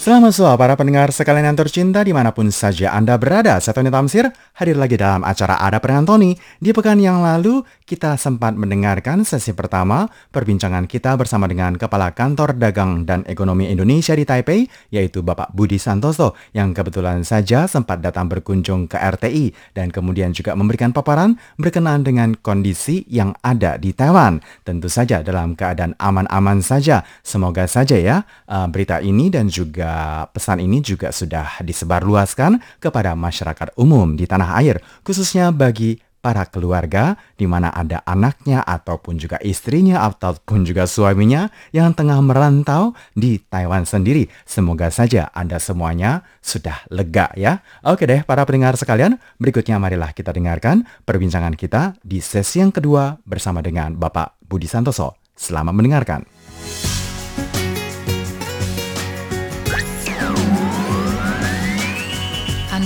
Selamat sore para pendengar sekalian yang tercinta di mana pun saja Anda berada. Saya Tony Tamsir hadir lagi dalam acara Ada Dengan Tony. Di pekan yang lalu kita sempat mendengarkan sesi pertama perbincangan kita bersama dengan Kepala Kantor Dagang dan Ekonomi Indonesia di Taipei yaitu Bapak Budi Santoso yang kebetulan saja sempat datang berkunjung ke RTI dan kemudian juga memberikan paparan berkenaan dengan kondisi yang ada di Taiwan. Tentu saja dalam keadaan aman-aman saja. Semoga saja ya uh, berita ini dan juga pesan ini juga sudah disebarluaskan kepada masyarakat umum di tanah air, khususnya bagi para keluarga di mana ada anaknya ataupun juga istrinya ataupun juga suaminya yang tengah merantau di Taiwan sendiri. Semoga saja Anda semuanya sudah lega ya. Oke deh para pendengar sekalian, berikutnya marilah kita dengarkan perbincangan kita di sesi yang kedua bersama dengan Bapak Budi Santoso. Selamat mendengarkan.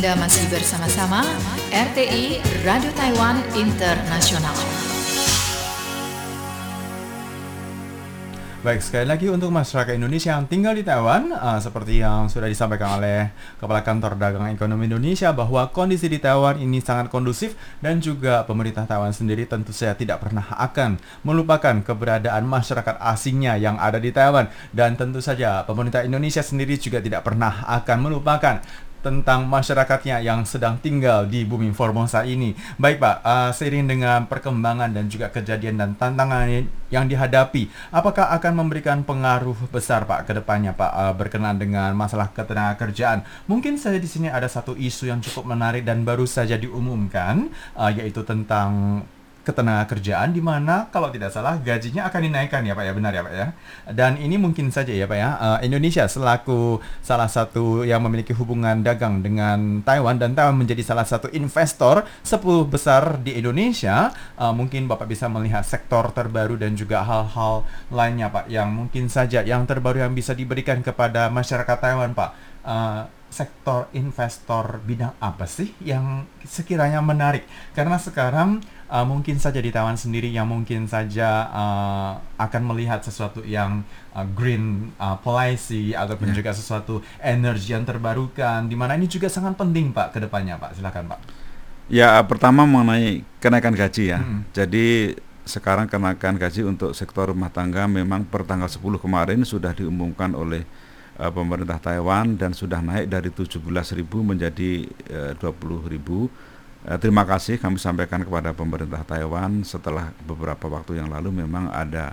Anda masih bersama-sama RTI Radio Taiwan Internasional. Baik, sekali lagi untuk masyarakat Indonesia yang tinggal di Taiwan, uh, seperti yang sudah disampaikan oleh Kepala Kantor Dagang Ekonomi Indonesia bahwa kondisi di Taiwan ini sangat kondusif dan juga pemerintah Taiwan sendiri tentu saja tidak pernah akan melupakan keberadaan masyarakat asingnya yang ada di Taiwan dan tentu saja pemerintah Indonesia sendiri juga tidak pernah akan melupakan tentang masyarakatnya yang sedang tinggal di bumi Formosa ini. Baik Pak, uh, seiring dengan perkembangan dan juga kejadian dan tantangan yang dihadapi, apakah akan memberikan pengaruh besar Pak ke depannya Pak uh, berkenaan dengan masalah ketenagakerjaan? Mungkin saja di sini ada satu isu yang cukup menarik dan baru saja diumumkan, uh, yaitu tentang ketenaga kerjaan di mana kalau tidak salah gajinya akan dinaikkan ya Pak ya benar ya Pak ya. Dan ini mungkin saja ya Pak ya uh, Indonesia selaku salah satu yang memiliki hubungan dagang dengan Taiwan dan Taiwan menjadi salah satu investor 10 besar di Indonesia uh, mungkin Bapak bisa melihat sektor terbaru dan juga hal-hal lainnya Pak yang mungkin saja yang terbaru yang bisa diberikan kepada masyarakat Taiwan Pak. Uh, sektor investor bidang apa sih yang sekiranya menarik? Karena sekarang uh, mungkin saja di Taiwan sendiri yang mungkin saja uh, akan melihat sesuatu yang uh, green uh, policy ataupun yeah. juga sesuatu energi yang terbarukan di mana ini juga sangat penting Pak ke depannya Pak. Silakan Pak. Ya, pertama mengenai kenaikan gaji ya. Hmm. Jadi sekarang kenaikan gaji untuk sektor rumah tangga memang per tanggal 10 kemarin sudah diumumkan oleh uh, pemerintah Taiwan dan sudah naik dari 17.000 menjadi uh, 20.000 Eh, terima kasih kami sampaikan kepada pemerintah Taiwan setelah beberapa waktu yang lalu memang ada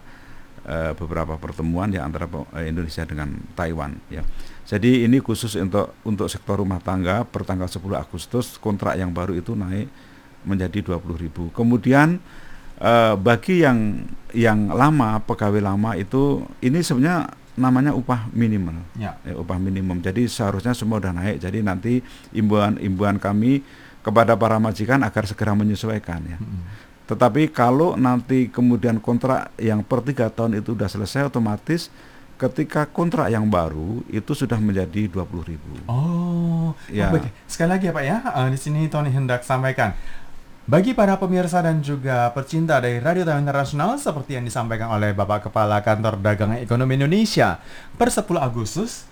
beberapa pertemuan ya antara Indonesia dengan Taiwan ya. Jadi ini khusus untuk untuk sektor rumah tangga per tanggal 10 Agustus kontrak yang baru itu naik menjadi 20.000. Kemudian bagi yang yang lama pegawai lama itu ini sebenarnya namanya upah minimal ya. ya upah minimum jadi seharusnya semua sudah naik jadi nanti imbuan-imbuan kami kepada para majikan agar segera menyesuaikan ya. Hmm. Tetapi kalau nanti kemudian kontrak yang per tiga tahun itu sudah selesai otomatis ketika kontrak yang baru itu sudah menjadi dua puluh ribu. Oh, ya. Oh, Sekali lagi ya Pak ya, uh, di sini Tony hendak sampaikan. Bagi para pemirsa dan juga pecinta dari Radio Taiwan Internasional seperti yang disampaikan oleh Bapak Kepala Kantor Dagang Ekonomi Indonesia per 10 Agustus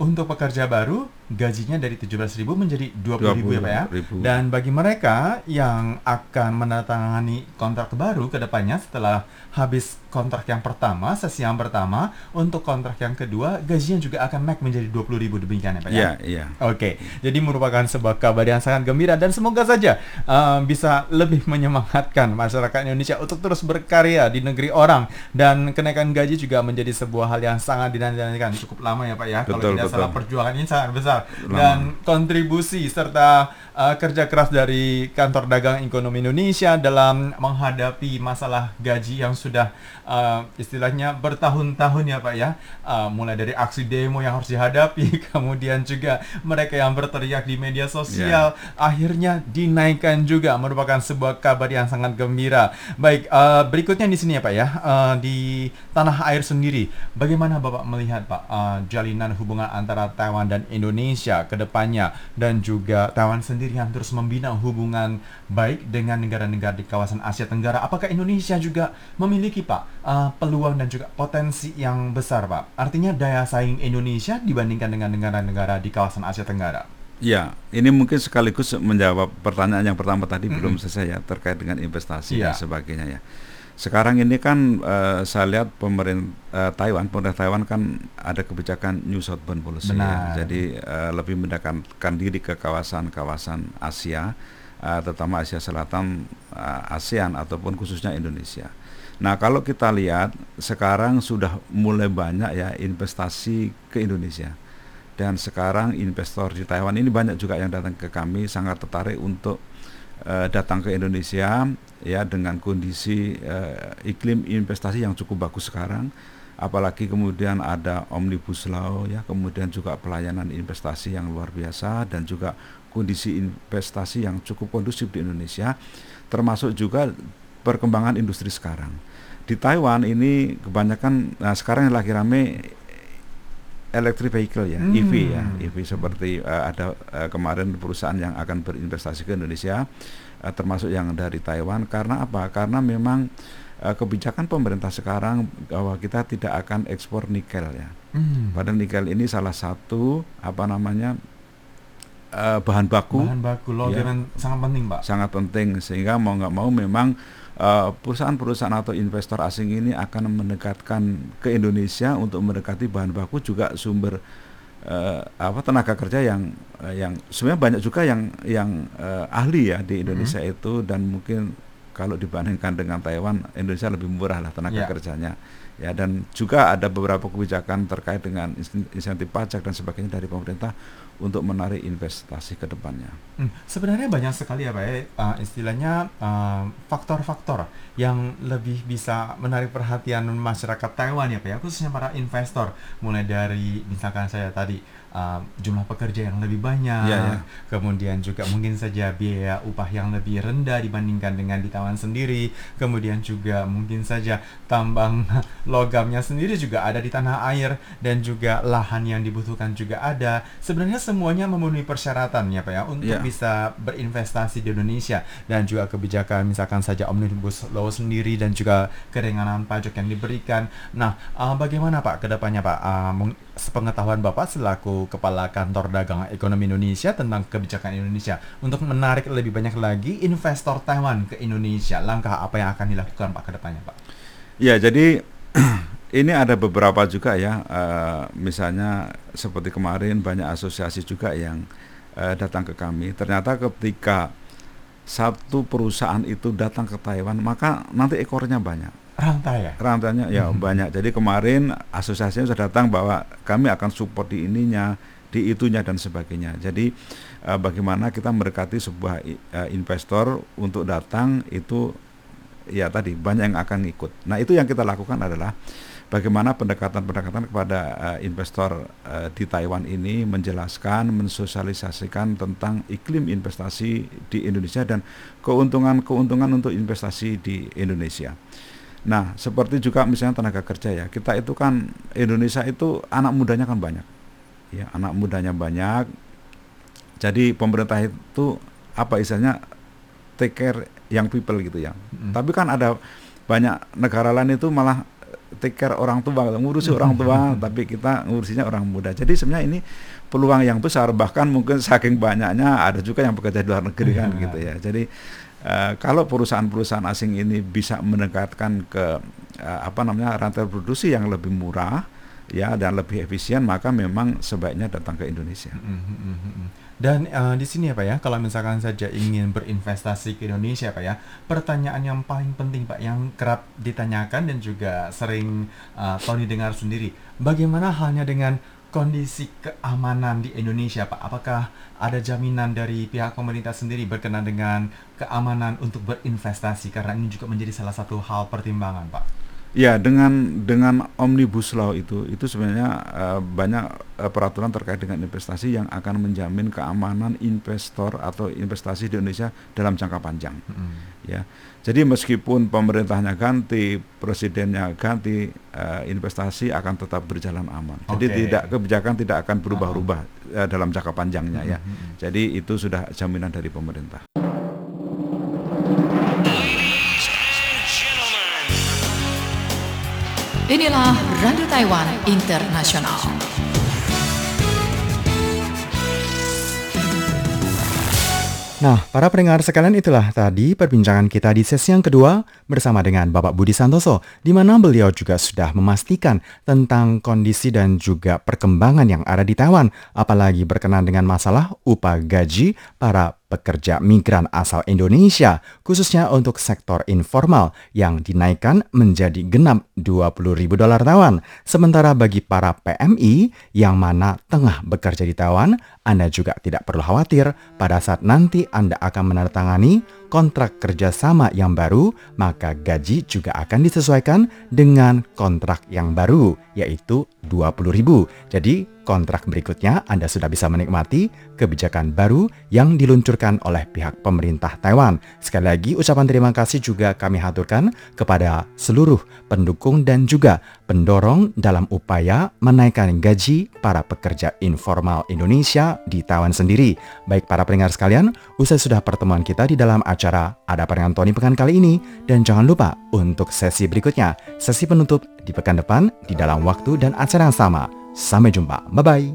untuk pekerja baru gajinya dari 17.000 menjadi 20.000 20 ya Pak ya. Ribu. Dan bagi mereka yang akan menandatangani kontrak baru ke depannya setelah habis kontrak yang pertama, sesi yang pertama, untuk kontrak yang kedua gajinya juga akan naik menjadi 20.000 demikian ya Pak ya. Iya, iya. Oke. Jadi merupakan sebuah kabar yang sangat gembira dan semoga saja uh, bisa lebih menyemangatkan masyarakat Indonesia untuk terus berkarya di negeri orang dan kenaikan gaji juga menjadi sebuah hal yang sangat dinantikan cukup lama ya Pak ya. Betul, Kalau tidak betul. salah perjuangan ini sangat besar besar Lama. dan kontribusi serta uh, kerja keras dari Kantor Dagang Ekonomi Indonesia dalam menghadapi masalah gaji yang sudah uh, istilahnya bertahun-tahun ya Pak ya. Uh, mulai dari aksi demo yang harus dihadapi, kemudian juga mereka yang berteriak di media sosial, akhirnya dinaikkan juga merupakan sebuah kabar yang sangat gembira. Baik, uh, berikutnya di sini ya Pak ya, uh, di tanah air sendiri, bagaimana Bapak melihat Pak uh, jalinan hubungan antara Taiwan dan Indonesia ke depannya dan juga Taiwan sendiri yang terus membina hubungan baik dengan negara-negara di kawasan Asia Tenggara. Apakah Indonesia juga memiliki Pak uh, peluang dan juga potensi yang besar Pak? Artinya daya saing Indonesia dibandingkan dengan negara-negara di kawasan Asia Tenggara. Ya, ini mungkin sekaligus menjawab pertanyaan yang pertama tadi belum selesai ya terkait dengan investasi Iya. dan sebagainya ya. Sekarang ini kan eh, saya lihat pemerintah Taiwan, pemerintah Taiwan kan ada kebijakan New Southbound Policy Benar. ya. Jadi eh, lebih mendekatkan diri ke kawasan-kawasan Asia, eh, terutama Asia Selatan, eh, ASEAN ataupun khususnya Indonesia. Nah, kalau kita lihat sekarang sudah mulai banyak ya investasi ke Indonesia dan sekarang investor di Taiwan ini banyak juga yang datang ke kami sangat tertarik untuk eh, datang ke Indonesia ya dengan kondisi eh, iklim investasi yang cukup bagus sekarang. Apalagi kemudian ada omnibus law ya kemudian juga pelayanan investasi yang luar biasa dan juga kondisi investasi yang cukup kondusif di Indonesia termasuk juga perkembangan industri sekarang. Di Taiwan ini kebanyakan nah sekarang yang lagi rame electric vehicle ya, Hmm. EV ya, EV seperti eh, ada eh, kemarin perusahaan yang akan berinvestasi ke Indonesia, eh, termasuk yang dari Taiwan. Karena apa? Karena memang eh, kebijakan pemerintah sekarang bahwa kita tidak akan ekspor nikel ya. Hmm. Padahal nikel ini salah satu apa namanya eh, bahan baku Bahan baku logam Ya. sangat penting Pak. sangat penting sehingga mau nggak mau memang eh, perusahaan-perusahaan atau investor asing ini akan mendekatkan ke Indonesia untuk mendekati bahan baku juga sumber eh, apa tenaga kerja yang eh, yang sebenarnya banyak juga yang yang eh, ahli ya di Indonesia itu dan mungkin kalau dibandingkan dengan Taiwan Indonesia lebih murah lah tenaga Ya. kerjanya ya dan juga ada beberapa kebijakan terkait dengan insen- insentif pajak dan sebagainya dari pemerintah untuk menarik investasi ke depannya. Hmm, sebenarnya banyak sekali ya Pak uh, istilahnya uh, faktor-faktor yang lebih bisa menarik perhatian masyarakat Taiwan ya Pak ya, khususnya para investor. Mulai dari misalkan saya tadi uh, jumlah pekerja yang lebih banyak, Iya, iya. kemudian juga mungkin saja biaya upah yang lebih rendah dibandingkan dengan di Taiwan sendiri, kemudian juga mungkin saja tambang logamnya sendiri juga ada di tanah air dan juga lahan yang dibutuhkan juga ada. Sebenarnya semuanya memenuhi persyaratan ya Pak ya untuk Iya. bisa berinvestasi di Indonesia dan juga kebijakan misalkan saja omnibus law sendiri dan juga keringanan pajak yang diberikan. Nah, uh, bagaimana Pak ke depannya Pak? Uh, sepengetahuan Bapak selaku Kepala Kantor Dagang Ekonomi Indonesia tentang kebijakan Indonesia untuk menarik lebih banyak lagi investor Taiwan ke Indonesia. Langkah apa yang akan dilakukan Pak ke depannya Pak? Ya, jadi ini ada beberapa juga ya, eh, misalnya seperti kemarin banyak asosiasi juga yang eh, datang ke kami. Ternyata ketika satu perusahaan itu datang ke Taiwan, maka nanti ekornya banyak. Rantai ya? Rantainya ya Mhm. banyak. Jadi kemarin asosiasinya sudah datang bahwa kami akan support di ininya, di itunya dan sebagainya. Jadi eh, bagaimana kita mendekati sebuah eh, investor untuk datang itu ya tadi banyak yang akan ikut. Nah itu yang kita lakukan adalah bagaimana pendekatan-pendekatan kepada eh, investor eh, di Taiwan ini menjelaskan, mensosialisasikan tentang iklim investasi di Indonesia dan keuntungan-keuntungan untuk investasi di Indonesia. Nah, seperti juga misalnya tenaga kerja ya, kita itu kan Indonesia itu anak mudanya kan banyak, ya anak mudanya banyak. Jadi pemerintah itu apa istilahnya take care young people gitu ya. Mm. Tapi kan ada banyak negara lain itu malah take care orang tua, ngurusi orang tua, tapi kita ngurusinya orang muda. Jadi sebenarnya ini peluang yang besar, bahkan mungkin saking banyaknya ada juga yang bekerja di luar negeri kan Iya. gitu ya. Jadi eh, kalau perusahaan-perusahaan asing ini bisa mendekatkan ke eh, apa namanya rantai produksi yang lebih murah ya dan lebih efisien, maka memang sebaiknya datang ke Indonesia. Mhm, mhm. Dan eh, di sini ya Pak ya, kalau misalkan saja ingin berinvestasi ke Indonesia Pak ya, pertanyaan yang paling penting Pak, yang kerap ditanyakan dan juga sering eh, Tony dengar sendiri, bagaimana halnya dengan kondisi keamanan di Indonesia, Pak? Apakah ada jaminan dari pihak pemerintah sendiri berkenaan dengan keamanan untuk berinvestasi? Karena ini juga menjadi salah satu hal pertimbangan, Pak. Ya, dengan dengan omnibus law itu itu sebenarnya uh, banyak peraturan terkait dengan investasi yang akan menjamin keamanan investor atau investasi di Indonesia dalam jangka panjang. Hmm. Ya. Jadi meskipun pemerintahnya ganti, presidennya ganti, uh, investasi akan tetap berjalan aman. Okay. Jadi tidak kebijakan tidak akan berubah-ubah uh, dalam jangka panjangnya ya. Hmm, hmm. Jadi itu sudah jaminan dari pemerintah. Inilah Radio Taiwan Internasional. Nah, para pendengar sekalian itulah tadi perbincangan kita di sesi yang kedua bersama dengan Bapak Budi Santoso, di mana beliau juga sudah memastikan tentang kondisi dan juga perkembangan yang ada di Taiwan, apalagi berkenan dengan masalah upah gaji para pekerja migran asal Indonesia, khususnya untuk sektor informal yang dinaikkan menjadi genap 20 ribu dolar Taiwan. Sementara bagi para PMI yang mana tengah bekerja di Taiwan, Anda juga tidak perlu khawatir pada saat nanti Anda akan menandatangani kontrak kerjasama yang baru, maka gaji juga akan disesuaikan dengan kontrak yang baru, yaitu 20 ribu. Jadi kontrak berikutnya Anda sudah bisa menikmati kebijakan baru yang diluncurkan oleh pihak pemerintah Taiwan. Sekali lagi ucapan terima kasih juga kami haturkan kepada seluruh pendukung dan juga pendorong dalam upaya menaikkan gaji para pekerja informal Indonesia di Taiwan sendiri. Baik para pendengar sekalian, usai sudah pertemuan kita di dalam acara Ada Perengan Tony Pekan kali ini dan jangan lupa untuk sesi berikutnya, sesi penutup di pekan depan di dalam waktu dan acara yang sama. Sampai jumpa. Bye-bye.